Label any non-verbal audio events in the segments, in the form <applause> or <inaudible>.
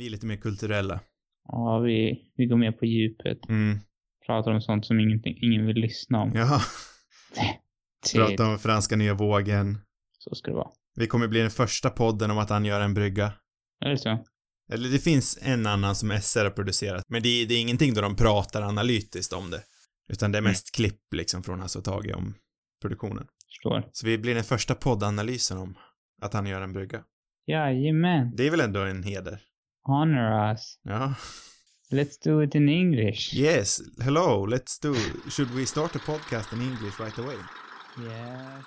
Vi är lite mer kulturella. Ja, vi, vi går mer på djupet. Mm. Pratar om sånt som ingenting, ingen vill lyssna om. Ja, Det- prata om franska nya vågen. Så ska det vara. Vi kommer bli den första podden om att angöra en brygga. Är det så? Eller det finns en annan som SR har producerat, men det är, det är ingenting då de pratar analytiskt om det. Utan det är mest klipp liksom från Hasse och Tage om produktionen. Förstår. Så vi blir den första poddanalysen om att han gör en brygga. Jajamän. Det är väl ändå en heder? Honor us. Ja. Let's do it in English. Yes, hello, let's do, should we start a podcast in English right away? Yeah.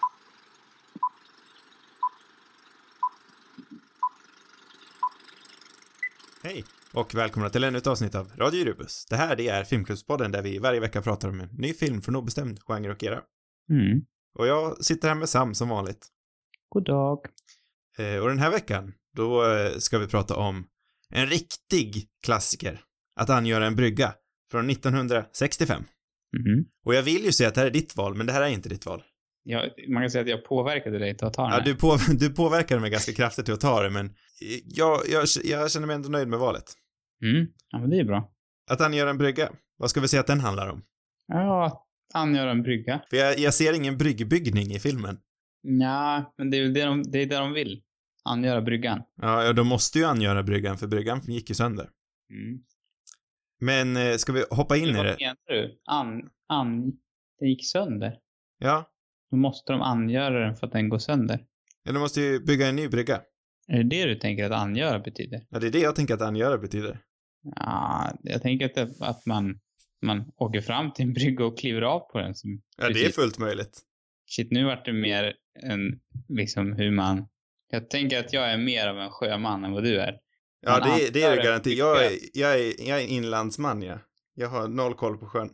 Hej! Och välkomna till ännu ett avsnitt av Radio Eurobus. Det här det är Filmklubbspodden där vi varje vecka pratar om en ny film från obestämd genre och era. Mm. Och jag sitter här med Sam som vanligt. God dag. Eh, och den här veckan, då eh, ska vi prata om en riktig klassiker. Att angöra en brygga. Från 1965. Mhm. Och jag vill ju säga att det här är ditt val, men det här är inte ditt val. Ja, man kan säga att jag påverkade dig till att ta den Ja, du, på, <laughs> du påverkade mig ganska kraftigt till att ta det, men jag, jag, jag känner mig ändå nöjd med valet. Mm. Ja, men det är bra. Att angöra en brygga. Vad ska vi säga att den handlar om? Ja, angöra en brygga. För jag, jag ser ingen bryggbyggning i filmen. Ja, men det är väl det de, det är det de vill. Angöra bryggan. Ja, ja, de måste ju angöra bryggan, för bryggan gick ju sönder. Mm. Men eh, ska vi hoppa in i Vad det? menar du? An, an, den gick sönder. Ja. Då måste de angöra den för att den går sönder. Ja, de måste ju bygga en ny brygga. Är det det du tänker att angöra betyder? Ja, det är det jag tänker att angöra betyder. Ja, jag tänker att, det, att man, man åker fram till en brygga och kliver av på den. Som, Ja, det är precis. fullt möjligt. Shit, nu vart det mer en, liksom hur man... Jag tänker att jag är mer av en sjöman än vad du är. Ja, det, är- det är det brygga. Jag är, jag, är, jag är inlandsman, ja. Jag har noll koll på sjön.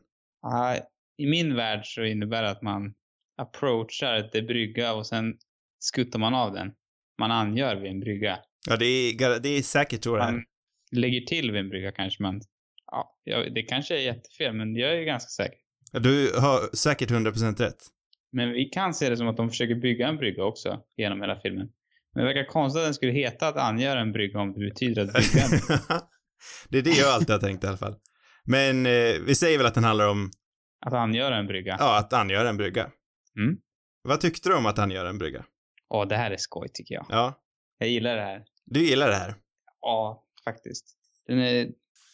I min värld så innebär det att man approachar det brygga och sen skuttar man av den. Man angör vid en brygga. Ja, det är, det är säkert så det är. Man lägger till vid en brygga kanske man... Ja, det kanske är jättefel, men jag är ganska säker. Ja, Du har säkert 100% rätt. Men vi kan se det som att de försöker bygga en brygga också genom hela filmen. Men det verkar konstigt att den skulle heta att angöra en brygga om det betyder att bygga en <laughs> det är det jag alltid har tänkt i alla fall. Men eh, vi säger väl att den handlar om, Att angöra en brygga. ja, att angöra en brygga. Mm. Vad tyckte du om att angöra en brygga? Åh, det här är skoj tycker jag. Ja, Jag gillar det här. du gillar det här. Ja, faktiskt. Den är...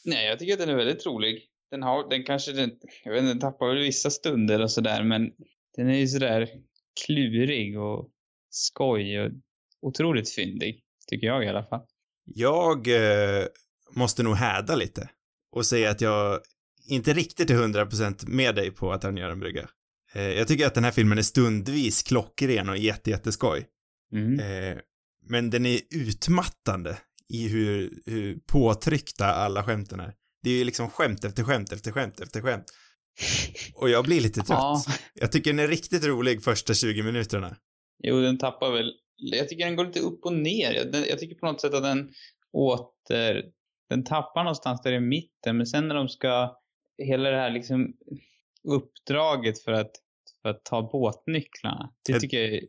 Nej, jag tycker att den är väldigt rolig. Den har, den kanske, den, jag vet inte, den tappar väl vissa stunder och sådär, men den är ju sådär klurig och skoj och otroligt fyndig. Tycker jag i alla fall. Jag eh, måste nog häda lite och säga att jag inte riktigt är 100% med dig på att han gör en brygga. Eh, jag tycker att den här filmen är stundvis klockren och jätte, jätteskoj. Mm. Eh, men den är utmattande i hur, hur påtryckta alla skämten är. Det är ju liksom skämt efter skämt efter skämt efter skämt. Och jag blir lite trött. Ja. Jag tycker den är riktigt rolig första 20 minuterna. Jo, den tappar väl... Jag tycker den går lite upp och ner. Jag, jag tycker på något sätt att den åter... Den tappar någonstans där i mitten, men sen när de ska... Hela det här liksom uppdraget för att, för att ta båtnycklarna. Det tycker jag är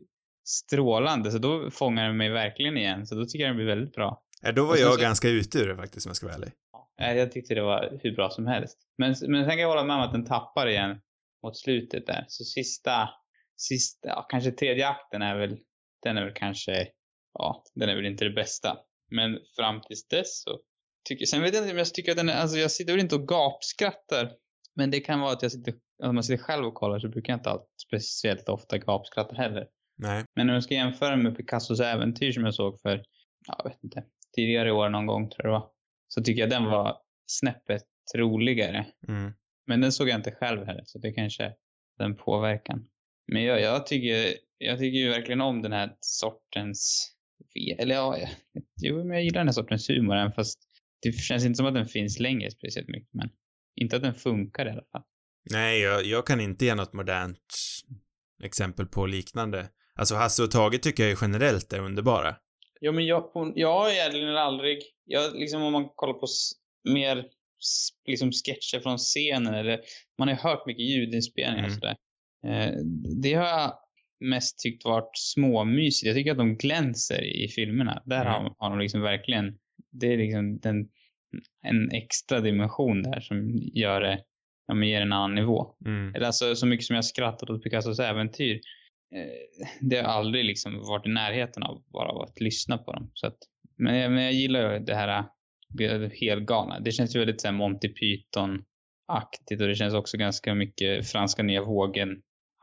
strålande. Så då fångar den mig verkligen igen. Så då tycker jag den blir väldigt bra. Ja, då var jag så- ganska ute ur det faktiskt, om jag ska vara ärlig. Ja, Jag tyckte det var hur bra som helst. Men, men sen kan jag hålla med om att den tappar igen mot slutet där. Så sista, sista, ja, kanske tredje akten är väl, den är väl kanske, ja, den är väl inte det bästa. Men fram tills dess så tycker, sen vet jag inte om jag tycker att den är, alltså jag sitter väl inte och gapskrattar. Men det kan vara att jag sitter, om man sitter själv och kollar så brukar jag inte alltid speciellt ofta gapskratta heller. Nej. Men när jag ska jämföra med Picassos äventyr som jag såg för, ja, jag vet inte, tidigare i år någon gång tror jag det var. Så tycker jag den var snäppet roligare. Mm. Men den såg jag inte själv heller, så det kanske är den påverkan. Men jag, jag tycker, jag tycker ju verkligen om den här sortens, eller ja, jo, men jag gillar den här sortens humor, även fast det känns inte som att den finns längre speciellt mycket, men inte att den funkar i alla fall. Nej, jag, jag kan inte ge något modernt exempel på liknande. Alltså Hasse och Tage tycker jag ju generellt är underbara. Ja, men jag, jag har egentligen aldrig, jag, liksom om man kollar på mer liksom sketcher från scenen eller man har ju hört mycket ljudinspelningar och Mm. sådär. Eh, det har jag mest tyckt varit småmysigt. Jag tycker att de glänser i filmerna. Där Mm. har, har de liksom verkligen det är liksom den, en extra dimension där som gör det, ja men ger en annan nivå. Mm. Eller alltså så mycket som jag skrattat åt Picassos äventyr, eh, det har aldrig liksom varit i närheten av bara av att lyssna på dem. Så att, men, jag- men jag gillar ju det här det helgalna. Det känns ju väldigt såhär Monty Python-aktigt och det känns också ganska mycket franska nya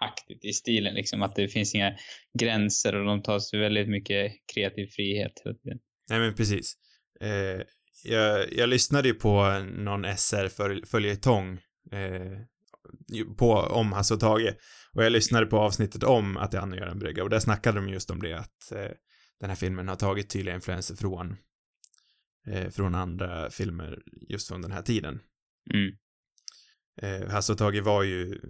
vågen-aktigt i stilen liksom. Att det finns inga gränser och de tar sig väldigt mycket kreativ frihet hela tiden. Nej men precis. Eh, jag, jag lyssnade ju på någon SR-följetong eh, på, om Hasse och Tage. Och jag lyssnade på avsnittet om att det är Anna Göran Brygga och där snackade de just om det att eh, den här filmen har tagit tydliga influenser från eh, från andra filmer just från den här tiden. Mm. Eh, Hasse och Tage var ju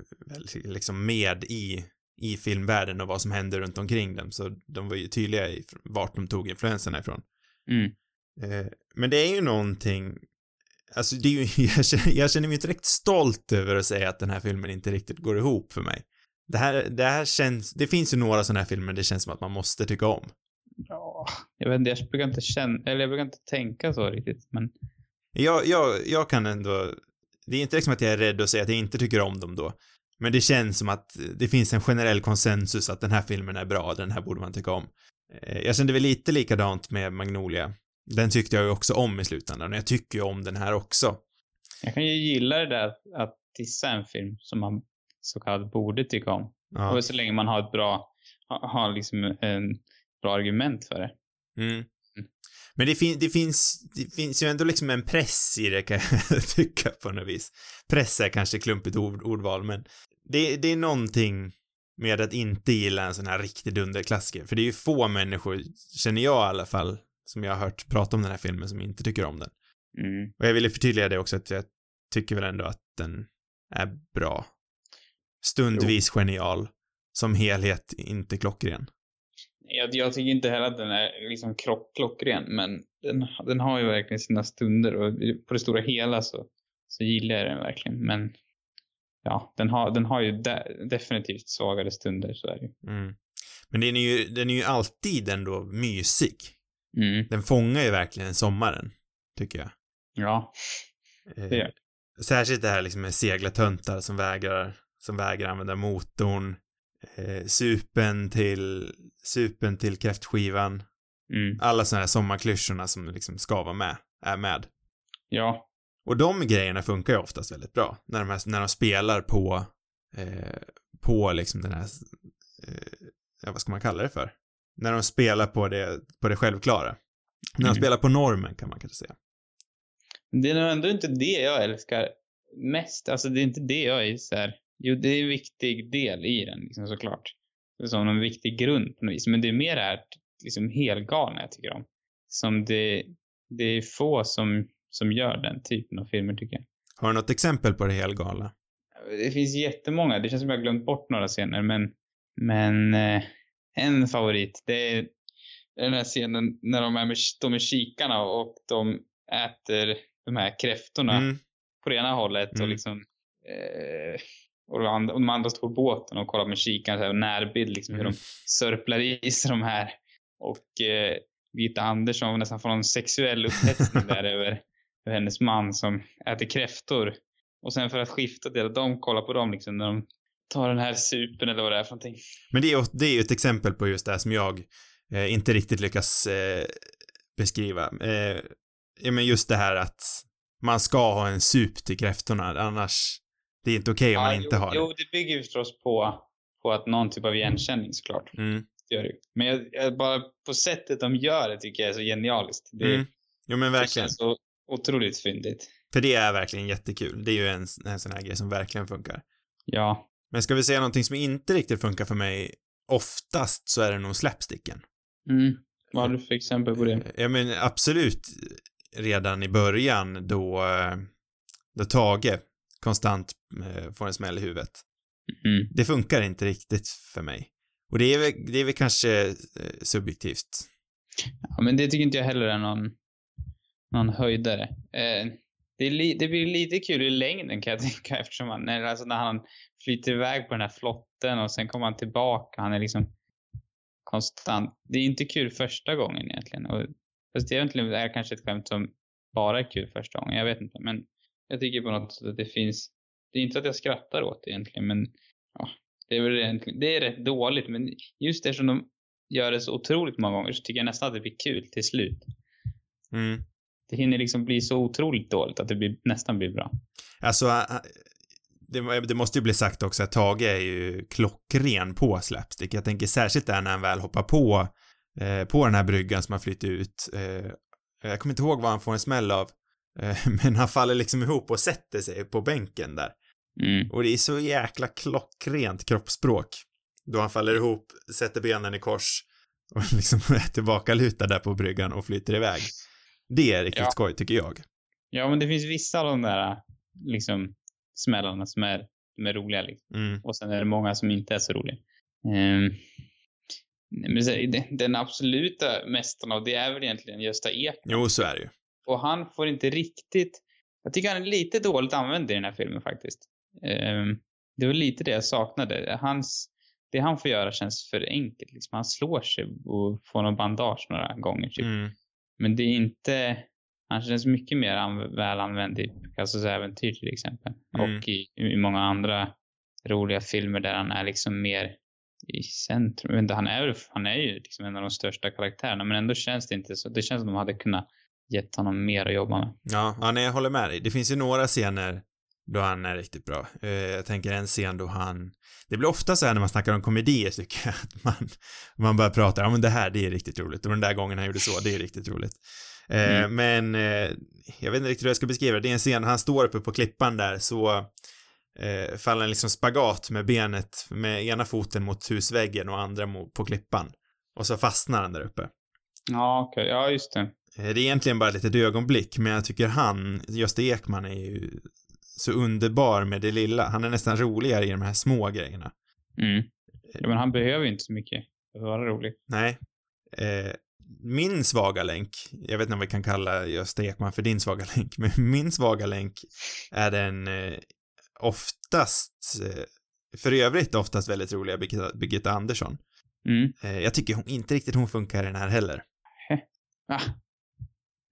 liksom med i, i filmvärlden och vad som hände runt omkring dem, så de var ju tydliga i vart de tog influenserna ifrån. Mm. Eh, men det är ju någonting, alltså det är ju, <laughs> jag känner, jag känner mig inte riktigt stolt över att säga att den här filmen inte riktigt går ihop för mig. Det här, det här känns, det finns ju några sådana här filmer det känns som att man måste tycka om. Ja, jag vet inte, jag brukar inte känna, eller jag brukar inte tänka så riktigt, men Jag, jag, jag kan ändå, det är inte liksom att jag är rädd att säga att jag inte tycker om dem då. Men det känns som att det finns en generell konsensus att den här filmen är bra, den här borde man tycka om. Eh, Jag kände väl lite likadant med Magnolia. Den tyckte jag ju också om i slutändan och jag tycker ju om den här också. jag kan ju gilla det där att, dissa en film som man så kallat borde tycka om. Ja. Och så länge man har ett bra, har liksom en bra argument för det. Mm. Men det, fin det, finns, det finns ju ändå liksom en press i det kan jag <laughs> tycka på något vis. Press är kanske klumpigt ord, ordval, men det, det är någonting med att inte gilla en sån här riktig dunderklassiker. För det är ju få människor, känner jag i alla fall, som jag har hört prata om den här filmen som inte tycker om den. Mm. Och jag ville förtydliga det också att jag tycker väl ändå att den är bra. Stundvis genial. Som helhet inte klockren. Jag, jag tycker inte heller att den är liksom klockren, men den, den har ju verkligen sina stunder och på det stora hela så, så gillar jag den verkligen. Men ja, den har, den har ju de, definitivt svagare stunder, så är det ju. Mm. Men den är ju, den är ju alltid ändå mysig. Mm. Den fångar ju verkligen sommaren, tycker jag. Ja. Eh, Det gör. Särskilt det här liksom med seglartöntar som vägrar, som vägrar använda motorn. Eh, supen till, supen till kräftskivan. Mm. Alla sådana här sommarklyschorna som liksom ska vara med, är med. Ja. Och de grejerna funkar ju oftast väldigt bra. När de, här, när de spelar på, eh, på liksom den här, eh, ja, vad ska man kalla det för? När de spelar på det, på det självklara. När de Mm. spelar på normen kan man kanske säga. Det är nog ändå inte det jag älskar mest. Alltså det är inte det jag är så här. Jo, det är en viktig del i den, liksom såklart. Som en viktig grund på något vis. Men det är mer det här liksom helgalna jag tycker om. Som det, det är få som, som gör den typen av filmer tycker jag. Har du något exempel på det helgala? Det finns jättemånga. Det känns som jag har glömt bort några scener, men, men eh, en favorit, det är den här scenen när de är med, de är kikarna och de äter de här kräftorna Mm, på det ena hållet och Mm. liksom eh, och, de andra, står på båten och kollar med kikaren så här, närbild liksom hur Mm. de sörplar i sig de här och eh, Vita Andersson nästan får någon sexuell upphetsning där <laughs> över, över hennes man som äter kräftor och sen för att skifta till att de kollar på dem liksom när de tar den här supen eller vad det är för någonting. Men det är, det är ju ett exempel på just det här som jag eh, inte riktigt lyckas eh, beskriva. Eh, ja, men just det här att man ska ha en sup till kräftorna, annars det är inte okej om man inte jo, har Jo, det. det bygger ju förstås på, på att någon typ av igenkänning såklart. Mm, Det gör det. Men jag, jag, bara på sättet de gör det tycker jag är så genialiskt. Det, mm. Jo men det verkligen. känns så otroligt fyndigt. För det är verkligen jättekul. Det är ju en, en sån här grej som verkligen funkar. Ja. Men ska vi säga någonting som inte riktigt funkar för mig oftast så är det nog slapsticken. Mm. Vad har du för exempel på det? Ja men absolut redan i början då, eh, då Tage konstant eh, får en smäll i huvudet. Mm. Det funkar inte riktigt för mig. Och det är väl, det är väl kanske eh, subjektivt. Ja, men det tycker inte jag heller är någon, någon höjdare. Eh, det, li, det blir lite kul i längden kan jag <laughs> tänka eftersom han, när, alltså när han flyter iväg på den här flotten och sen kommer han tillbaka. Han är liksom konstant. Det är inte kul första gången egentligen. Och Fast det egentligen är kanske ett skämt som bara är kul första gången, jag vet inte. Men jag tycker på något sätt att det finns, det är inte att jag skrattar åt det egentligen, men ja, det är väl egentligen, det är rätt dåligt, men just eftersom de gör det så otroligt många gånger så tycker jag nästan att det blir kul till slut. Mm. Det hinner liksom bli så otroligt dåligt att det blir, nästan blir bra. Alltså, det, det måste ju bli sagt också att Tage är ju klockren på slapstick. Jag tänker särskilt där när han väl hoppar på, eh, på den här bryggan som har flyttat ut. Eh, jag kommer inte ihåg vad han får en smäll av, <laughs> men han faller liksom ihop och sätter sig på bänken där. Mm. Och det är så jäkla klockrent kroppsspråk. Då han faller ihop, sätter benen i kors och <laughs> liksom är tillbaka lutad där på bryggan och flyter iväg. Det är riktigt Ja. skoj tycker jag. Ja, men det finns vissa av de där liksom smällarna som är, som är roliga liksom. Mm. Och sen är det många som inte är så roliga. Nej, men den- den absoluta mästaren av det är väl egentligen Gösta Ek. Jo, så är det ju. Och han får inte riktigt... Jag tycker han är lite dåligt använd i den här filmen faktiskt. Ehm, det var lite det jag saknade. Hans, det han får göra känns för enkelt. Liksom. Han slår sig och får någon bandage några gånger. Typ. Mm. Men det är inte... Han känns mycket mer an, väl använd i Picassos äventyr till exempel. Mm. Och i, i många andra roliga filmer där han är liksom mer i centrum. Han, är, han är ju liksom en av de största karaktärerna men ändå känns det inte så. Det känns som de hade kunnat gett honom mer att jobba med. Ja, ja nej, jag håller med dig. Det finns ju några scener då han är riktigt bra. Eh, jag tänker en scen då han, det blir ofta så här när man snackar om komedier tycker jag, att man, man börjar prata, ja men det här, det är riktigt roligt och den där gången han gjorde så, det är riktigt roligt. Eh, Mm. Men eh, jag vet inte riktigt hur jag ska beskriva det. Det är en scen han står uppe på klippan där så faller han liksom spagat med benet, med ena foten mot husväggen och andra på klippan. Och så fastnar han där uppe. Ja, okej. Ja, just det. Eh, Det är egentligen bara ett litet ögonblick, men jag tycker han, Gösta Ekman, är ju så underbar med det lilla. Han är nästan roligare i de här små grejerna. Mm. Ja, men han behöver ju inte så mycket för att vara rolig. Nej. Eh, min svaga länk, jag vet inte om vi kan kalla Gösta Ekman för din svaga länk, <laughs> men min svaga länk är den eh, oftast, eh, för övrigt oftast väldigt roliga Birgitta, Birgitta Andersson. Mm. Eh, jag tycker hon, inte riktigt hon funkar i den här heller. Ah.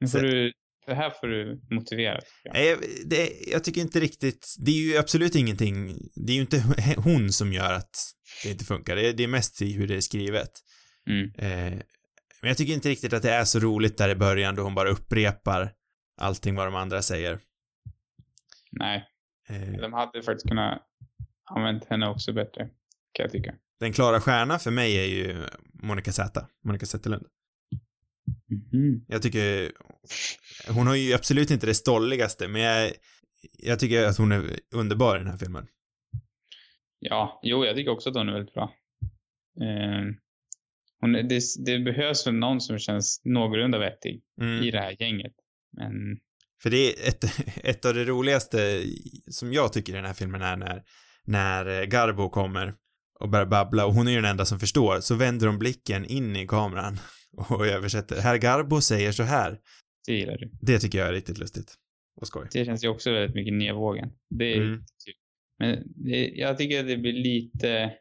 Nu får du, det här får du motivera. tycker jag. Nej, det, jag tycker inte riktigt, det är ju absolut ingenting, det är ju inte <laughs> hon som gör att det inte funkar, det är, det är mest i hur det är skrivet. Mm. Eh, men jag tycker inte riktigt att det är så roligt där i början då hon bara upprepar allting vad de andra säger. Nej, Eh, de hade faktiskt kunnat använt henne också bättre. Kan jag tycka. den klara stjärnan för mig är ju Monica Zäta, Monica Zetterlund. Mhm. Jag tycker, hon har ju absolut inte det stolligaste, men jag, jag tycker att hon är underbar i den här filmen. Ja, jo, jag tycker också att hon är väldigt bra. Eh, hon, det, det behövs väl någon som känns någorlunda vettig Mm. i det här gänget. Men För det är ett, <laughs> ett av det roligaste som jag tycker i den här filmen är när, när eh, Garbo kommer och börjar babbla och hon är ju den enda som förstår, så vänder de blicken in i kameran <laughs> och översätter. Herr Garbo säger så här. det gillar du. Det tycker jag är riktigt lustigt och skoj. Det känns ju också väldigt mycket nya vågen. Det är, Mm. Men det, jag tycker att det blir lite...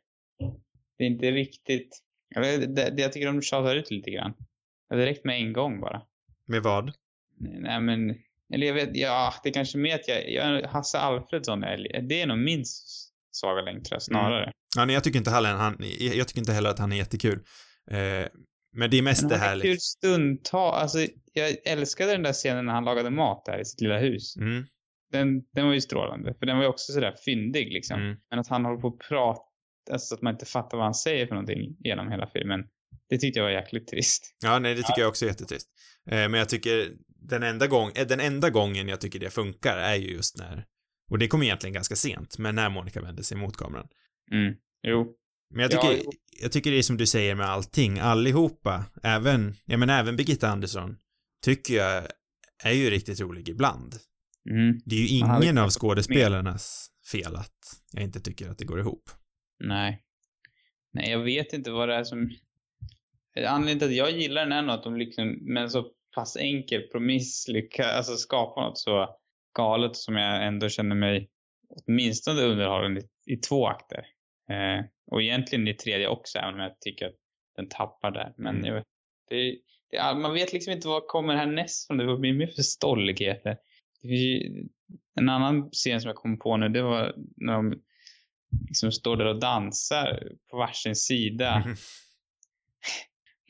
Det är inte riktigt... Det, det, jag tycker de tjatar ut lite grann. Det räckt med en gång bara. Med vad? Nej men... Eller jag vet, ja, det är kanske mer att jag... jag Hasse Alfredsson, är, det är nog min svaga länk tror jag, snarare. Ja, nej, jag tycker inte heller han, jag tycker inte heller att han är jättekul. Eh, men det är mest det här är kul liksom. stundtal. Alltså, jag älskade den där scenen när han lagade mat där i sitt lilla hus. Mm, Den, den var ju strålande. För den var ju också sådär fyndig liksom. mm. Men att han håller på att prata, alltså att man inte fattar vad han säger för någonting genom hela filmen. Det tyckte jag var jäkligt trist. Ja, nej, det tycker jag också är jättetrist. Eh, men jag tycker den enda, gång, eh, den enda gången jag tycker det funkar är ju just när, och det kommer egentligen ganska sent, men när Monica vänder sig mot kameran. Mm. Jo. Men jag Ja, tycker, jo. jag tycker det är som du säger med allting, allihopa, även, ja men även Birgitta Andersson, tycker jag är ju riktigt rolig ibland. Mm. Det är ju ingen av skådespelarnas fel att jag inte tycker att det går ihop. Nej. Nej, jag vet inte vad det är som... Anledningen till att jag gillar den är nog att de liksom med en så pass enkel promiss lyckas alltså skapa något så galet som jag ändå känner mig åtminstone underhållen i, i två akter. Eh, och egentligen i tredje också, även om jag tycker att den tappar där. Men Mm. jag det, det, man vet liksom inte vad kommer härnäst från det. Vad blir mer för stolligheter? En annan scen som jag kom på nu, det var när de liksom står där och dansar på varsin sida Mhm.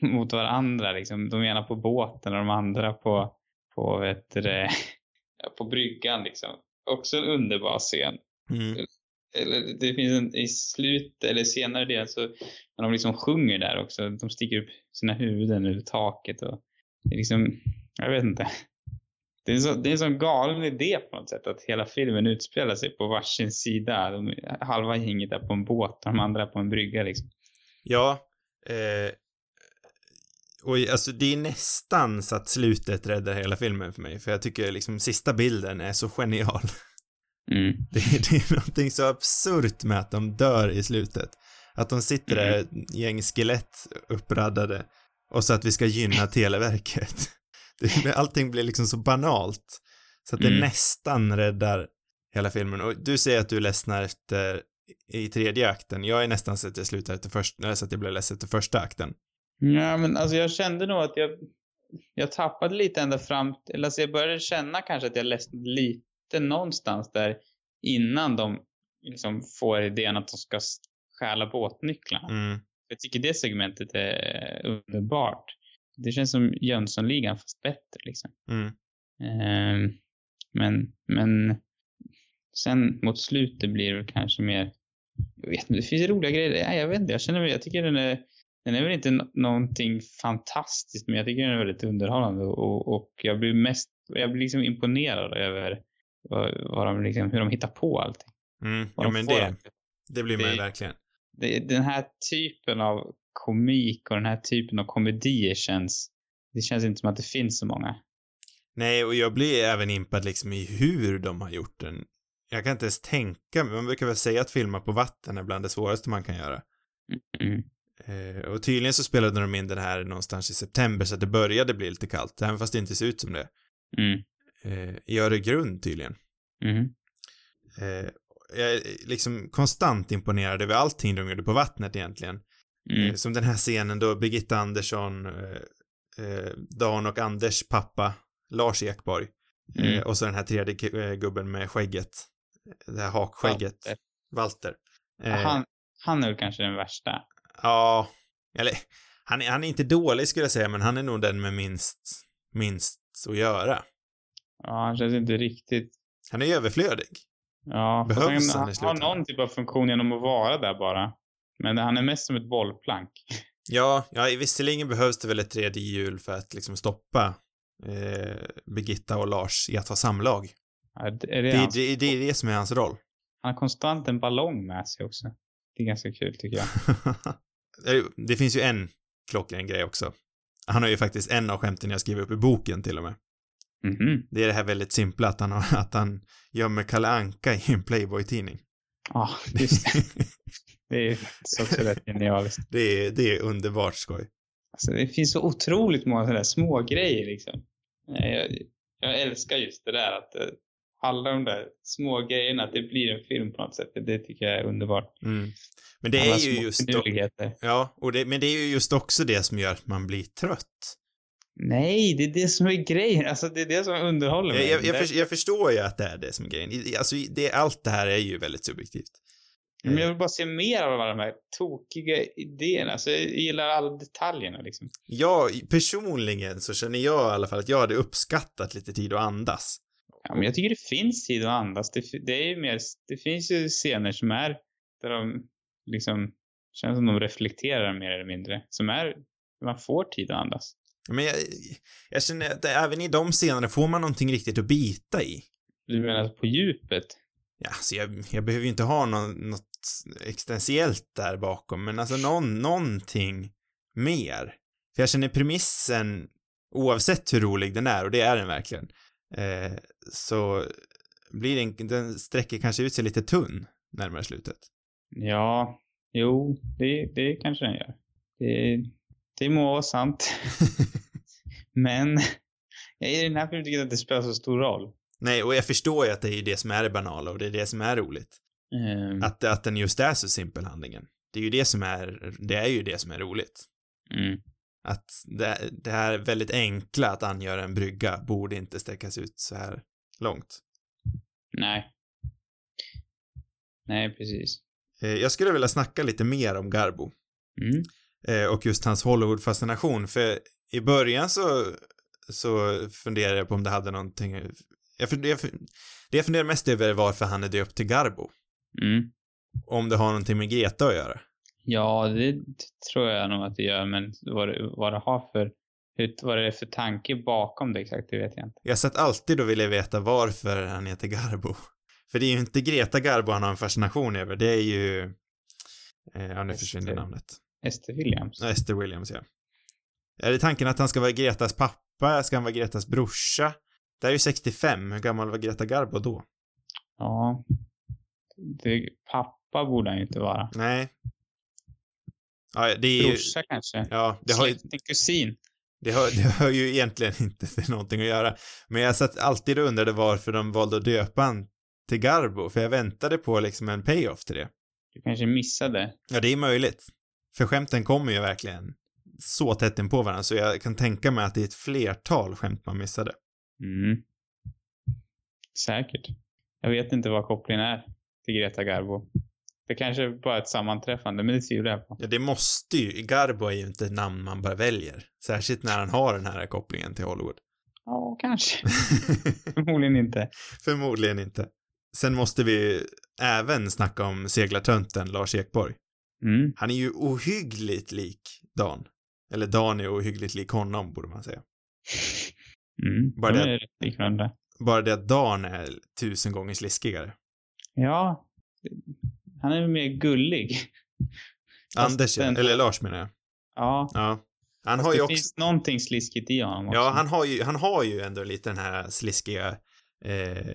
<laughs> mot varandra. Liksom. De ena på båten och de andra på, på, vet det, <laughs> på bryggan. Liksom. Också en underbar scen. Mm. Eller det finns en i slut, eller senare del så när de liksom sjunger där också. De sticker upp sina huvuden ur taket och det är liksom, jag vet inte. Det är, så, det är en sån galen idé på något sätt att hela filmen utspelar sig på varsin sida. De, halva gänget är på en båt och de andra är på en brygga liksom. Ja, eh, och alltså det är nästan så att slutet räddar hela filmen för mig, för jag tycker liksom sista bilden är så genial. <laughs> Mm. Det, det är någonting så absurt med att de dör i slutet. Att de sitter där, ett gäng skelett uppradade, och så att vi ska gynna <laughs> Televerket. Det, allting blir liksom så banalt. Så att det Mm. nästan räddar hela filmen. Och du säger att du ledsnar efter i tredje akten. Jag är nästan så att jag slutar efter första, så att jag blev ledsen efter första akten. Ja, men alltså jag kände nog att jag, jag tappade lite ända fram, eller alltså jag började känna kanske att jag ledsnade lite någonstans där innan de liksom får idén att de ska stjäla båtnycklarna. Mm. Jag tycker det segmentet är underbart. Det känns som Jönssonligan fast bättre liksom. Mm. Ehm, men, men sen mot slutet blir det kanske mer, jag vet inte, det finns roliga grejer. Nej, jag vet inte, jag känner jag tycker den är, den är väl inte nå- någonting fantastiskt, men jag tycker den är väldigt underhållande och, och jag blir mest, jag blir liksom imponerad över vad, vad de liksom, hur de hittar på allting. Mm. Ja, men det, det blir man ju verkligen. det, den här typen av komik och den här typen av komedier känns, det känns inte som att det finns så många. Nej, och jag blir även impad liksom i hur de har gjort den. Jag kan inte ens tänka mig, man brukar väl säga att filma på vatten är bland det svåraste man kan göra. Mm. Eh, och tydligen så spelade de in den här någonstans i september så att det började bli lite kallt, även fast det inte ser ut som det. Mm. Eh, I Öregrund tydligen. Mm. Eh, jag är liksom konstant imponerad över allting de gjorde på vattnet egentligen. Mm. Eh, som den här scenen då Birgitta Andersson, eh, eh, Dan och Anders pappa, Lars Ekborg, eh, Mm. och så den här tredje gubben med skägget, det här hakskägget, Walter. Walter. Han, han är väl kanske den värsta. Ja, eller han är, han är inte dålig skulle jag säga, men han är nog den med minst, minst att göra. Ja, han känns inte riktigt... Han är överflödig. Ja, Behövs han, han han har någon typ av funktion genom att vara där bara. Men han är mest som ett bollplank. <laughs> Ja, ja, visserligen behövs det väl ett tredje hjul för att liksom stoppa eh, Birgitta och Lars i att ha samlag. Ja, det, är det, Det, hans, det, det är det som är hans roll. Han har konstant en ballong med sig också. Det är ganska kul tycker jag. <laughs> Eh, det finns ju en klockren grej också. Han har ju faktiskt en av skämten jag skriver upp i boken till och med. Mhm. Det är det här väldigt simpla att han, har, att han gömmer Kalle Anka i en Playboy-tidning. Ja, just det. Det är också rätt genialiskt. <laughs> Det är, det är underbart skoj. Alltså, det finns så otroligt många sådana små grejer liksom. Jag, jag älskar just det där att eh, alla de där små grejerna, att det blir en film på något sätt. Det, tycker jag är underbart. Mm. Men det alla är ju just, finurligheter. ja, och det, men det är ju just också det som gör att man blir trött. Nej, det är det som är grejen. Alltså det är det som underhåller mig. Jag, jag, jag, Det- för, jag förstår ju att det är det som är grejen. Alltså, det, allt det här är ju väldigt subjektivt. Men jag vill bara se mer av alla de här tokiga idéerna. Alltså jag gillar alla detaljerna liksom. Jag, personligen så känner jag i alla fall att jag hade uppskattat lite tid att andas. Ja, men jag tycker det finns tid att andas. Det, det är ju mer, det finns ju scener som är där de liksom känns som de reflekterar mer eller mindre. Som är, man får tid att andas. Men jag, jag känner att även i de scenerna får man någonting riktigt att bita i. Du menar på djupet? Ja, alltså jag, jag behöver ju inte ha någon, något existentiellt där bakom, men alltså någon, någonting mer. För jag känner premissen, oavsett hur rolig den är, och det är den verkligen, eh, så blir den, den sträcker kanske ut sig lite tunn närmare slutet. Ja, jo, det, det kanske den gör. Det, det må vara sant. <laughs> Men i den här filmen tycker jag att det spelar så stor roll. Nej, och jag förstår ju att det är det som är det banala och det är det som är roligt. Ehm, Att, att den just är så simpel handlingen. Det är ju det som är, det är ju det som är roligt. mm. Att det, det här väldigt enkla att angöra en brygga borde inte sträckas ut så här långt. Nej. Nej, precis. Eh, Jag skulle vilja snacka lite mer om Garbo. Mm. Eh, och just hans Hollywood-fascination. För i början så, så funderade jag på om det hade någonting, jag, fund- jag, fund- det jag funderar mest över är varför han är döpt till Garbo. Mm. Om det har någonting med Greta att göra. Ja, det tror jag nog att det gör, men vad det, vad det har för, hur, vad det är för tanke bakom det exakt, det vet jag inte. Jag satt alltid och ville veta varför han heter Garbo. <laughs> För det är ju inte Greta Garbo han har en fascination över, det är ju, eh, ja nu försvinner namnet. Esther Williams. Ja, Esther Williams, ja. Är det tanken att han ska vara Gretas pappa? Ska han vara Gretas brorsa? Det är ju 65, hur gammal var Greta Garbo då? Ja. Det, pappa borde han ju inte vara. Nej. Ja, det är ju, Brorsa kanske. ja, det har, ju- kusin. det, har, det har ju egentligen inte <laughs> någonting att göra. Men jag satt alltid och undrade varför de valde att döpa han till Garbo, för jag väntade på liksom en payoff till det. Du kanske missade. Ja, det är möjligt. För skämten kommer ju verkligen så tätt in på varandra, så jag kan tänka mig att det är ett flertal skämt man missade. Mm. Säkert. Jag vet inte vad kopplingen är till Greta Garbo. Det kanske bara är ett sammanträffande, men det tvivlar jag på. Ja, det måste ju, Garbo är ju inte ett namn man bara väljer. Särskilt när han har den här kopplingen till Hollywood. Ja, kanske. <laughs> Förmodligen inte. Förmodligen inte. Sen måste vi även snacka om seglartönten Lars Ekborg. Mm. Han är ju ohyggligt lik Dan. Eller Dan är ohyggligt lik honom, borde man säga. Mm. Bara De det- varandra. Bara det att Dan är tusen gånger sliskigare. Ja. Han är mer gullig. <laughs> Anders, den- eller Lars menar jag. Ja. Ja. Han Fast har ju det också, finns någonting sliskigt i honom också. ja, han har ju, han har ju ändå lite den här sliskiga eh,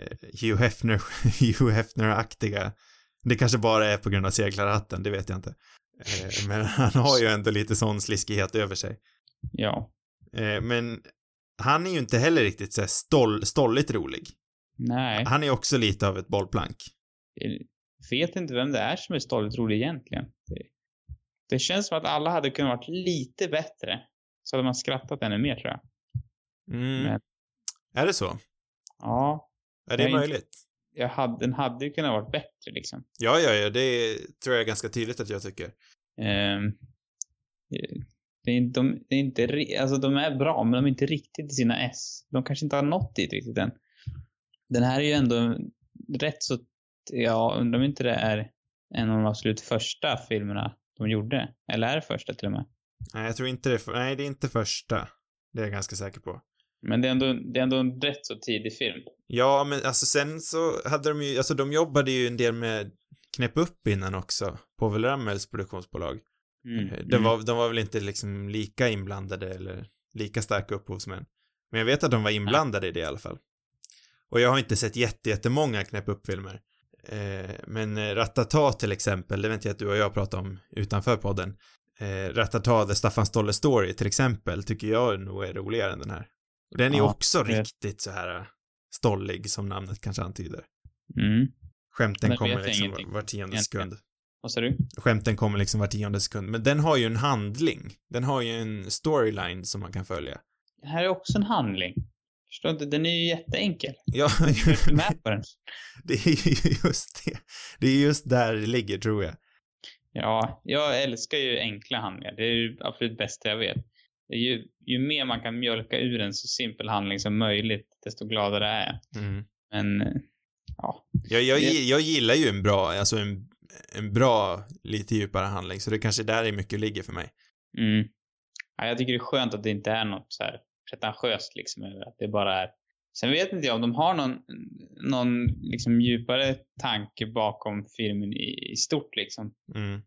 Hugh Hefner, <laughs> Hugh Hefner-aktiga. Det kanske bara är på grund av seglarhatten, det vet jag inte. Eh, men <laughs> han har ju ändå lite sån sliskighet över sig. Ja. Eh, men han är ju inte heller riktigt så här stoll, stolligt rolig. Nej. Han är också lite av ett bollplank. Jag vet inte vem det är som är stolligt rolig egentligen. Det, känns som att alla hade kunnat varit lite bättre. Så hade man skrattat ännu mer tror jag. Mm. Men- Är det så? Ja. Är det är inte- möjligt? Jag hade, den hade ju kunnat varit bättre liksom. Ja, ja, ja, det tror jag är ganska tydligt att jag tycker. Ehm, det är, de, det är inte, alltså de är bra, men de är inte riktigt i sina S. De kanske inte har nått dit riktigt än. Den här är ju ändå rätt så, ja, undrar om inte det är en av de absolut första filmerna de gjorde. Eller är det första till och med? Nej, jag tror inte det. Nej, det är inte första. Det är jag ganska säker på. Men det är ändå, det är ändå en rätt så tidig film. Ja, men alltså sen så hade de ju, alltså de jobbade ju en del med Knäpp upp innan också. Povel Ramels produktionsbolag. Mm. Eh, De, var, de var väl inte liksom lika inblandade eller lika starka upphovsmän. Men jag vet att de var inblandade i det i alla fall. Och jag har inte sett jätte, jättemånga Knäpp upp-filmer. Eh, men eh, Ratata till exempel, det vet jag att du och jag pratade om utanför podden. Eh, Ratata, The Staffan Stolle Story till exempel, tycker jag nog är roligare än den här. Den är Ja, också det- riktigt så här eh, stollig som namnet kanske antyder. Mm. Skämten kommer liksom ingenting, var tionde sekund. Vad sa du? Skämten kommer liksom var tionde sekund. Men den har ju en handling. Den har ju en storyline som man kan följa. Det här är också en handling. Förstår inte, den är ju jätteenkel. Ja, Jag är inte <laughs> med på den. det är ju just det. Det är just där det ligger, tror jag. Ja, jag älskar ju enkla handlingar. Det är ju absolut bästa jag vet. Ju, ju mer man kan mjölka ur en så simpel handling som möjligt, desto gladare är jag. Mm. Men, ja. Jag, jag, jag gillar ju en bra, alltså en, en bra, lite djupare handling, så det kanske där är mycket ligger för mig. Mm. ja. Jag tycker det är skönt att det inte är något så här pretentiöst liksom att det bara är Sen vet inte jag om de har någon, någon liksom djupare tanke bakom filmen i, i stort liksom. Mm.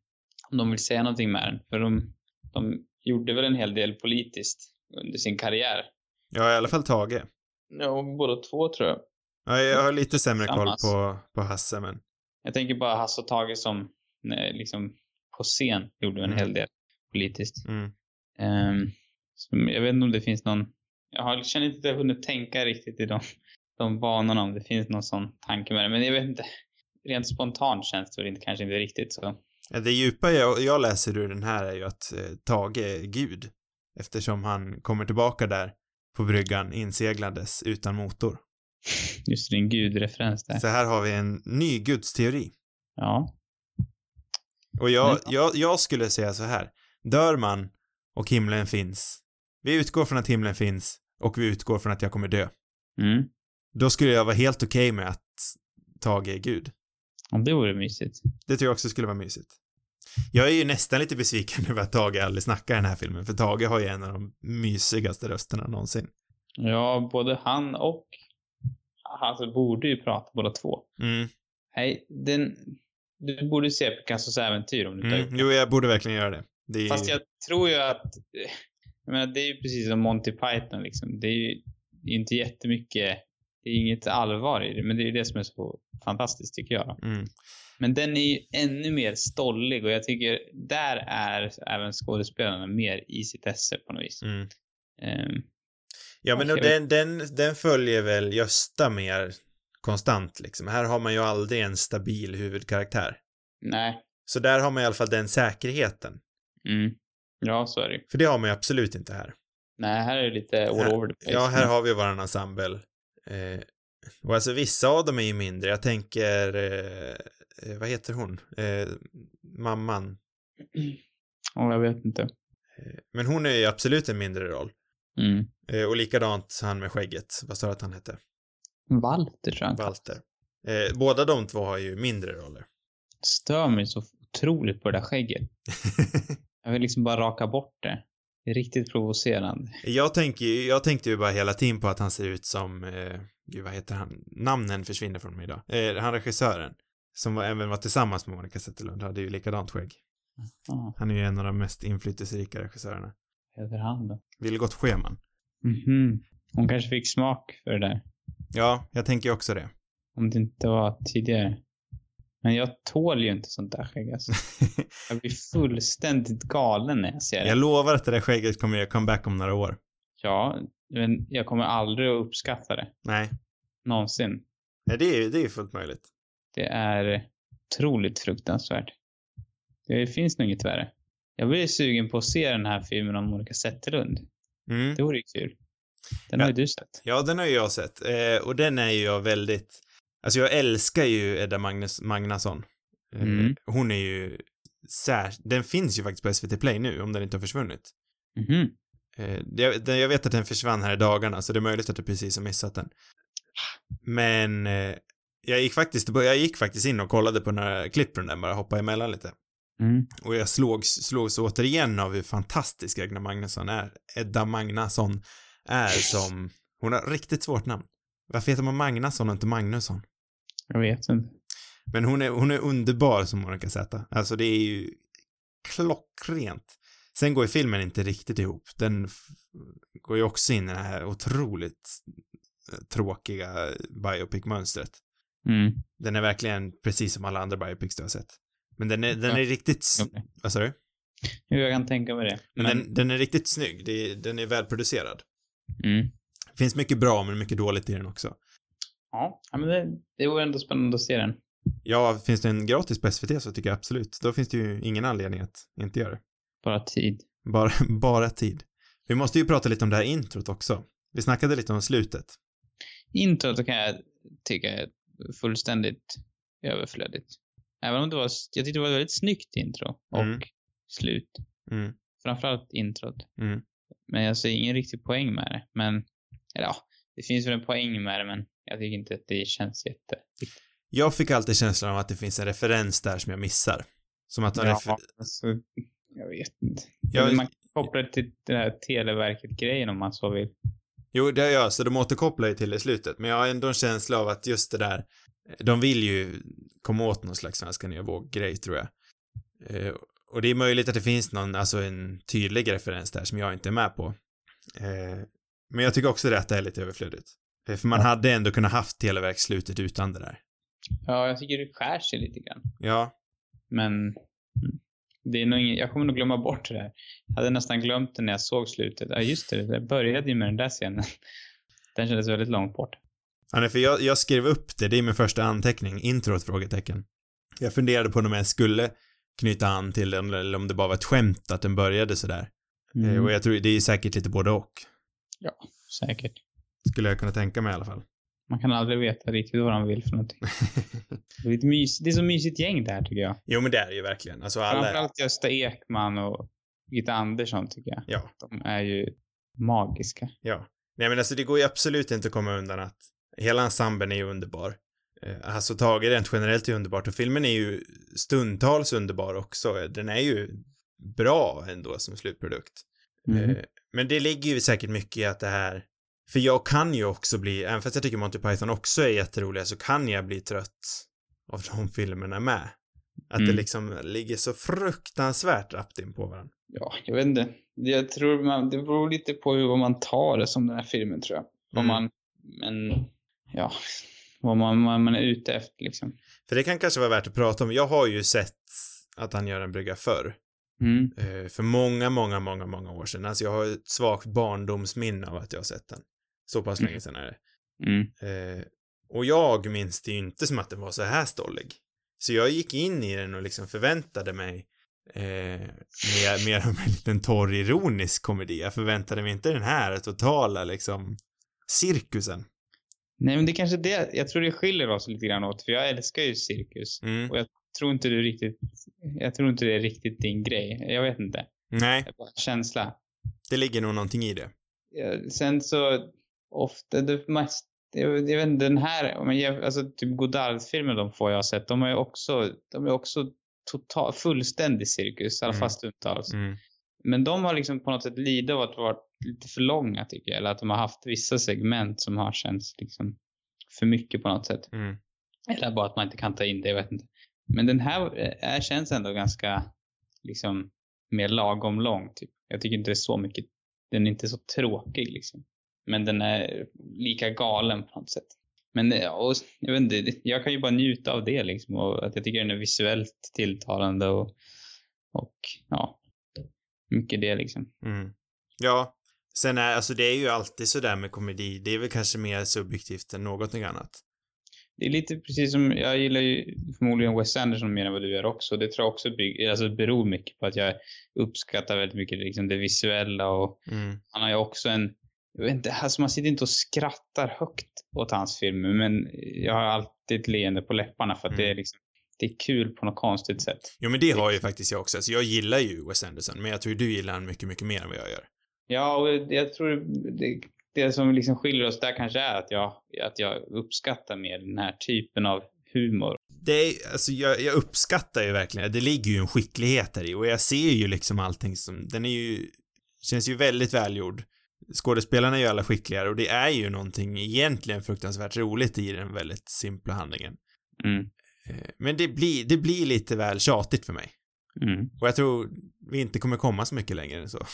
Om de vill säga någonting med den. För de, de gjorde väl en hel del politiskt under sin karriär. Ja, i alla fall Tage. Ja, båda två tror jag. Ja, jag har lite sämre koll Tillsammans. på, på Hasse, men Jag tänker bara Hasse och Tage som eh, liksom på scen gjorde en Mm. hel del politiskt. mm. Så jag vet inte om det finns någon, jag har, känner inte att jag hunnit tänka riktigt i de, de banorna om det finns någon sån tanke med det. Men jag vet inte, rent spontant känns det väl inte, kanske inte riktigt så. Det djupa jag, jag läser ur den här är ju att eh, Tage är gud. Eftersom han kommer tillbaka där på bryggan inseglandes utan motor. Just det, en gudreferens där. Så här har vi en ny gudsteori. Ja. Och jag, Mm. jag, jag skulle säga så här. Dör man och himlen finns. Vi utgår från att himlen finns och vi utgår från att jag kommer dö. Mm. Då skulle jag vara helt okej med att Tage är gud. Ja, det vore mysigt. Det tror jag också skulle vara mysigt. Jag är ju nästan lite besviken <laughs> över att Tage aldrig snackar i den här filmen, för Tage har ju en av de mysigaste rösterna någonsin. Ja, både han och alltså borde ju prata båda två. Mm. Nej, den... Du borde se Picassos äventyr om du inte Mm. det. Jo, jag borde verkligen göra det. det är. Fast jag tror ju att... Jag menar, det är ju precis som Monty Python liksom. Det är ju inte jättemycket... Det är inget allvar i det, men det är det som är så fantastiskt tycker jag. Mm. Men den är ju ännu mer stollig och jag tycker där är även skådespelarna mer i sitt esse på något vis. Mm. Ehm, Ja, men Och den, den, den följer väl Gösta mer konstant liksom. Här har man ju aldrig en stabil huvudkaraktär. nej. Så där har man i alla fall den säkerheten. Mm. Ja, så är det. För det har man ju absolut inte här. Nej, här är det lite all Här- over the place. Ja, här har vi våran ensemble. Eh, och alltså vissa av dem är ju mindre. Jag tänker, eh, eh, vad heter hon? Eh, mamman. Ja, jag vet inte. Men hon är ju absolut en mindre roll. Mm. Eh, och likadant han med skägget. Vad sa du att han hette? Walter tror jag Walter. Eh, båda de två har ju mindre roller. stör mig så otroligt på det där skägget. <laughs> Jag vill liksom bara raka bort det. Det är riktigt provocerande. jag, tänker, jag tänkte ju bara hela tiden på att han ser ut som, eh, gud vad heter han? Namnen försvinner från mig idag. Eh, han regissören. Som var, även var tillsammans med Monica Zetterlund hade ju likadant skägg. Ja, Han är ju en av de mest inflytelserika regissörerna. heter han då? Vilgot Sjöman. Mhm. Hon kanske fick smak för det där. Ja, jag tänker också det. Om det inte var tidigare. Men jag tål ju inte sånt där skägg alltså. <laughs> Jag blir fullständigt galen när jag ser det. jag lovar att det där skägget kommer göra comeback om några år. Ja, men jag kommer aldrig att uppskatta det. Nej, Någonsin. Nej det är ju det är fullt möjligt. Det är otroligt fruktansvärt. Det finns nog inget värre. Jag blir sugen på att se den här filmen om Monica Zetterlund. Mm. Det vore ju kul. Den Ja. har ju du sett. Ja, den har ju jag sett. Eh, och den är ju jag väldigt... Alltså jag älskar ju Edda Magnus, Magnusson. Eh, Mm. Hon är ju sär... Den finns ju faktiskt på SVT Play nu, om den inte har försvunnit. Det- jag vet att den försvann här i dagarna, så det är möjligt att du precis har missat den. Men eh, jag gick faktiskt, jag gick faktiskt in och kollade på några klipp från den, bara hoppa emellan lite. Mm. Och jag slogs, slogs återigen av hur fantastisk Edda Magnusson är. Edda Magnusson är som, hon har riktigt svårt namn. Varför heter man Magnusson och inte Magnusson? Jag vet inte. Men hon är, hon är underbar som Monica Z. Alltså det är ju klockrent. Sen går ju filmen inte riktigt ihop. Den går ju också in i det här otroligt eh, tråkiga biopic-mönstret. Mm. Den är verkligen precis som alla andra biopics du har sett. Men den är, den är riktigt, vad sa du? Jo, jag kan tänka mig det. Men, Men, Den, den är riktigt snygg. Det den är välproducerad. mm. Finns mycket bra men mycket dåligt i den också. Ja, men det, det vore ändå spännande att se den. Ja, finns den gratis på SVT så tycker jag absolut. Då finns det ju ingen anledning att inte göra det. Bara tid. Bara, <laughs> bara tid. Vi måste ju prata lite om det här introt också. Vi snackade lite om slutet. Introt kan jag tycka är fullständigt överflödigt. Även om det var, jag tyckte det var ett väldigt snyggt intro och Mm. slut. Mm, Framförallt introt. mm. Men jag ser ingen riktig poäng med det. Men, eller ja, det finns väl en poäng med det, men jag tycker inte att det känns jätte... Jag fick alltid känslan av att det finns en referens där som jag missar. Som att de Ja, refer- alltså, jag vet inte. Jag- Man kopplar det till den här Televerket-grejen om man så vill. Jo, det gör jag, så de återkopplar ju till det i slutet. Men jag har ändå en känsla av att just det där, de vill ju komma åt någon slags Svenska nya våg-grej, tror jag. Eh, och det är möjligt att det finns någon, alltså en tydlig referens där som jag inte är med på. Eh, men jag tycker också det att det är lite överflödigt. Eh, för man Ja. hade ändå kunnat haft Televerksslutet utan det där. Ja, jag tycker det skär sig lite grann. Ja, Men mm, det är nog ingen, jag kommer nog glömma bort det där. Jag hade nästan glömt det när jag såg slutet. Ja, just det. Det började ju med den där scenen. <laughs> Den kändes väldigt långt bort. Ja, nej, för jag, jag skrev upp det, det är min första anteckning, introt frågetecken. Jag funderade på om jag skulle knyta an till den eller om det bara var ett skämt att den började sådär. Eh, Mm. Och jag tror det är säkert lite både och. Ja, säkert. Skulle jag kunna tänka mig i alla fall. Man kan aldrig veta riktigt vad de vill för någonting. <laughs> Det är, ett mys, det är så mysigt gäng det här tycker jag. Jo men det är det ju verkligen. Alltså alla... Framförallt Gösta Ekman och Birgitta Andersson tycker jag. Ja, De är ju magiska. ja. Nej men alltså det går ju absolut inte att komma undan att hela ensemblen är ju underbar. Alltså Tage rent generellt är underbart och filmen är ju stundtals underbar också. Den är ju bra ändå som slutprodukt. Mm. Eh, Men det ligger ju säkert mycket i att det här, för jag kan ju också bli, även fast jag tycker Monty Python också är jätteroliga, så kan jag bli trött av de <laughs> filmerna med. Att det Mm. liksom ligger så fruktansvärt rappt in på varandra. Ja, jag vet inte. Jag tror man, det beror lite på hur man tar det som den här filmen tror jag. Om Mm. man, men, ja, vad man, vad man är ute efter liksom. För det kan kanske vara värt att prata om. Jag har ju sett att han gör en brygga förr. Mm. Eh, för många, många, många, många år sedan. Alltså jag har ett svagt barndomsminne av att jag har sett den. Så pass Mm. länge sedan är det. Mm. Eh, och jag minns det ju inte som att den var så här stollig. Så jag gick in i den och liksom förväntade mig eh, mer, <laughs> mer av en liten torr ironisk komedi. Jag förväntade mig inte den här totala liksom cirkusen. Nej, men det är kanske det, jag tror det skiljer oss lite grann åt, för jag älskar ju cirkus. Mm. Och jag tror inte du riktigt, jag tror inte det är riktigt din grej. Jag vet inte. Nej, Det är bara känsla. det ligger nog någonting i det. Sen så, ofta, det mest, jag, jag vet inte, den här, man jämför- alltså typ Godard-filmer de får jag har sett, de är också, de är också total, fullständig cirkus, i alla Mm. fall stundtals. Mm. Men de har liksom på något sätt lidit av att vara lite för långa tycker jag. Eller att de har haft vissa segment som har känts liksom för mycket på något sätt. Mm. Eller bara att man inte kan ta in det, jag vet inte. Men den här är, känns ändå ganska liksom mer lagom lång typ. Jag tycker inte det är så mycket, den är inte så tråkig liksom. Men den är lika galen på något sätt. Men ja, och, jag vet inte, jag kan ju bara njuta av det liksom. Och att jag tycker den är visuellt tilltalande och, och ja, mycket det liksom. Mm. Ja, sen är, alltså det är ju alltid sådär med komedi, det är väl kanske mer subjektivt än någonting annat. Det är lite precis som, jag gillar ju förmodligen Wes Anderson mer än vad du gör också. Det tror jag också bygg, alltså beror mycket på att jag uppskattar väldigt mycket liksom det visuella och Mm. han har ju också en, jag vet inte, alltså man sitter inte och skrattar högt åt hans filmer men jag har alltid ett leende på läpparna för att det är Mm. liksom, det är kul på något konstigt sätt. Jo men det har ju faktiskt jag också, alltså jag gillar ju Wes Anderson, men jag tror du gillar han mycket, mycket mer än vad jag gör. Ja, och jag tror det, det som liksom skiljer oss där kanske är att jag, att jag uppskattar mer den här typen av humor. Det är, alltså jag, jag uppskattar ju verkligen, det ligger ju en skicklighet där i och jag ser ju liksom allting som, den är ju, känns ju väldigt välgjord. Skådespelarna är ju alla skickligare och det är ju någonting egentligen fruktansvärt roligt i den väldigt simpla handlingen. Mm. Eh, Men det blir, det blir lite väl tjatigt för mig. Mm. Och jag tror vi inte kommer komma så mycket längre än så.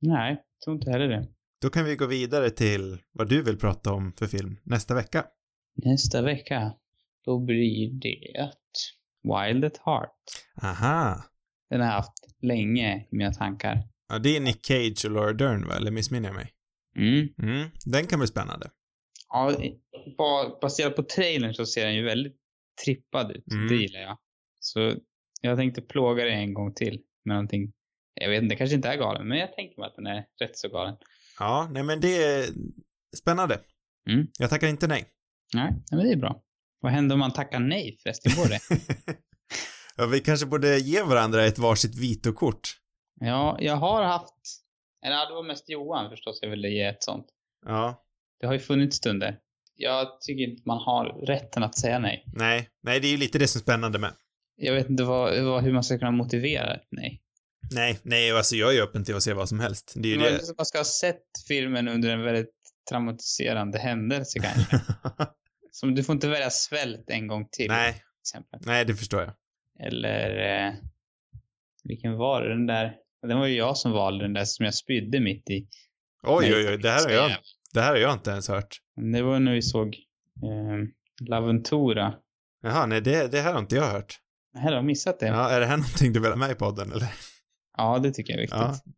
Nej, jag tror inte heller det. Då kan vi gå vidare till vad du vill prata om för film nästa vecka. Nästa vecka, då blir det Wild at Heart. Aha. Den har jag haft länge i mina tankar. Ja, det är Nick Cage och Laura Dern, va? Eller missminner jag mig? Mm. Mm, den kan bli spännande. Ja, ba- baserat på trailern så ser den ju väldigt trippad ut. Mm. Det gillar jag. Så jag tänkte plåga det en gång till med någonting. Jag vet inte, det kanske inte är galen, men jag tänker mig att den är rätt så galen. Ja, nej men det är spännande. Mm. Jag tackar inte nej. Nej, nej, men det är bra. Vad händer om man tackar nej förresten? Går det? <laughs> ja, vi kanske borde ge varandra ett varsitt vitokort. Ja, jag har haft... Eller det var mest Johan förstås jag ville ge ett sånt. Ja, Det har ju funnits stunder. Jag tycker inte man har rätten att säga nej. nej, nej, det är ju lite det som är spännande med. Jag vet inte vad, vad, hur man ska kunna motivera ett nej. Nej, nej, alltså jag är öppen till att se vad som helst. Det är ju det. Man ska ha sett filmen under en väldigt traumatiserande händelse kanske. <laughs> Som du får inte välja svält en gång till. nej, Till exempel. nej, det förstår jag. Eller, eh, vilken var det? Den där, den var ju jag som valde den där som jag spydde mitt i. Oj, oj, oj, det här har jag, det här har jag inte ens hört. Det var när vi såg eh, Laventura. Jaha, nej, det, det här har inte jag hört. Jag har missat det. Ja. Ja, är det här <laughs> någonting du vill ha med i podden, eller? det tycker jag är viktigt. Ja.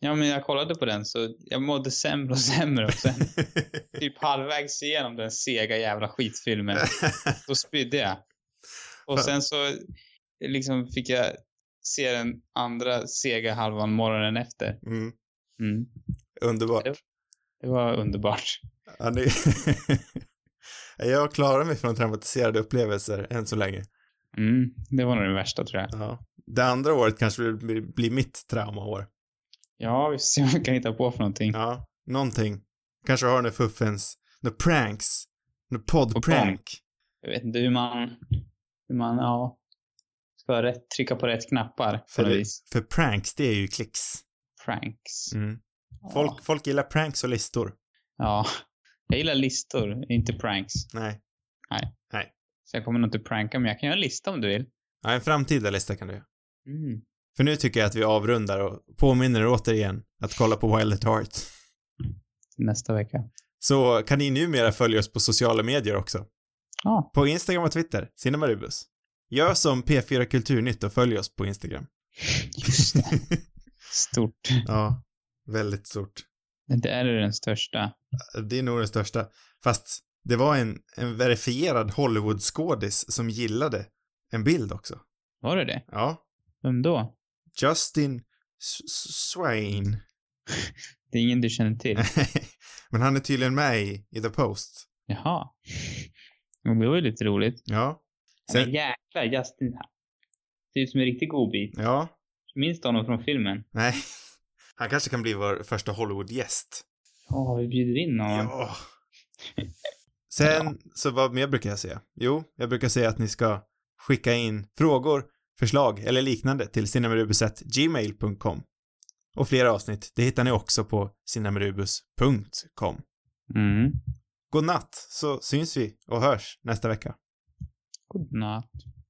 Ja. men jag kollade på den så jag mådde sämre och sämre och sen <laughs> typ halvvägs igenom den sega jävla skitfilmen Då spydde jag. Och sen så liksom fick jag se den andra sega halvan morgonen efter. Mm. Mm. Underbart. Det- Det var underbart. Ja, det... <laughs> jag klarar mig från traumatiserade upplevelser än så länge. Mm. Det var nog det värsta tror jag. Ja. Det andra året kanske blir, blir mitt traumaår. Ja, vi får se vad vi kan hitta på för någonting. Ja, någonting. Kanske har nu fuffens, några pranks, På poddprank. Jag vet inte hur man, hur man, ja, ska ha rätt, trycka på rätt knappar För, det, för pranks, det är ju klicks. Pranks. Mm. Folk, Ja. folk gillar pranks och listor. ja. Jag gillar listor, inte pranks. Nej. Så jag kommer nog inte pranka, men jag kan göra en lista om du vill. Ja, en framtida lista kan du göra. Mm. För nu tycker jag att vi avrundar och påminner er återigen att kolla på Wild at Heart. Nästa vecka. Så kan ni numera följa oss på sociala medier också. Ja, På Instagram och Twitter, Cinemarubus. Gör som P4 Kulturnytt och följ oss på Instagram. just det. <laughs> Stort. ja, väldigt stort. Det är den största. Det är nog den största. Fast det var en, en verifierad Hollywood-skådis som gillade en bild också. Var det det? Ja. Vem då? Justin Swain. <laughs> Det är ingen du känner till. <laughs> Men han är tydligen med i, i The Post. Jaha. Ja, Det var ju lite roligt. Ja. Men Sen, jäklar, Justin. Ser ut som en riktig godbit. ja. Minns du honom från filmen? Nej. <laughs> Han kanske kan bli vår första Hollywood-gäst. Ja, vi bjuder in honom. Ja. Sen, så vad mer brukar jag säga? Jo, jag brukar säga att ni ska skicka in frågor, förslag eller liknande till cinnamerubus.gmail.com. Och fler avsnitt, det hittar ni också på cinnamerubus.com. Mm. God natt, så syns vi och hörs nästa vecka. God natt.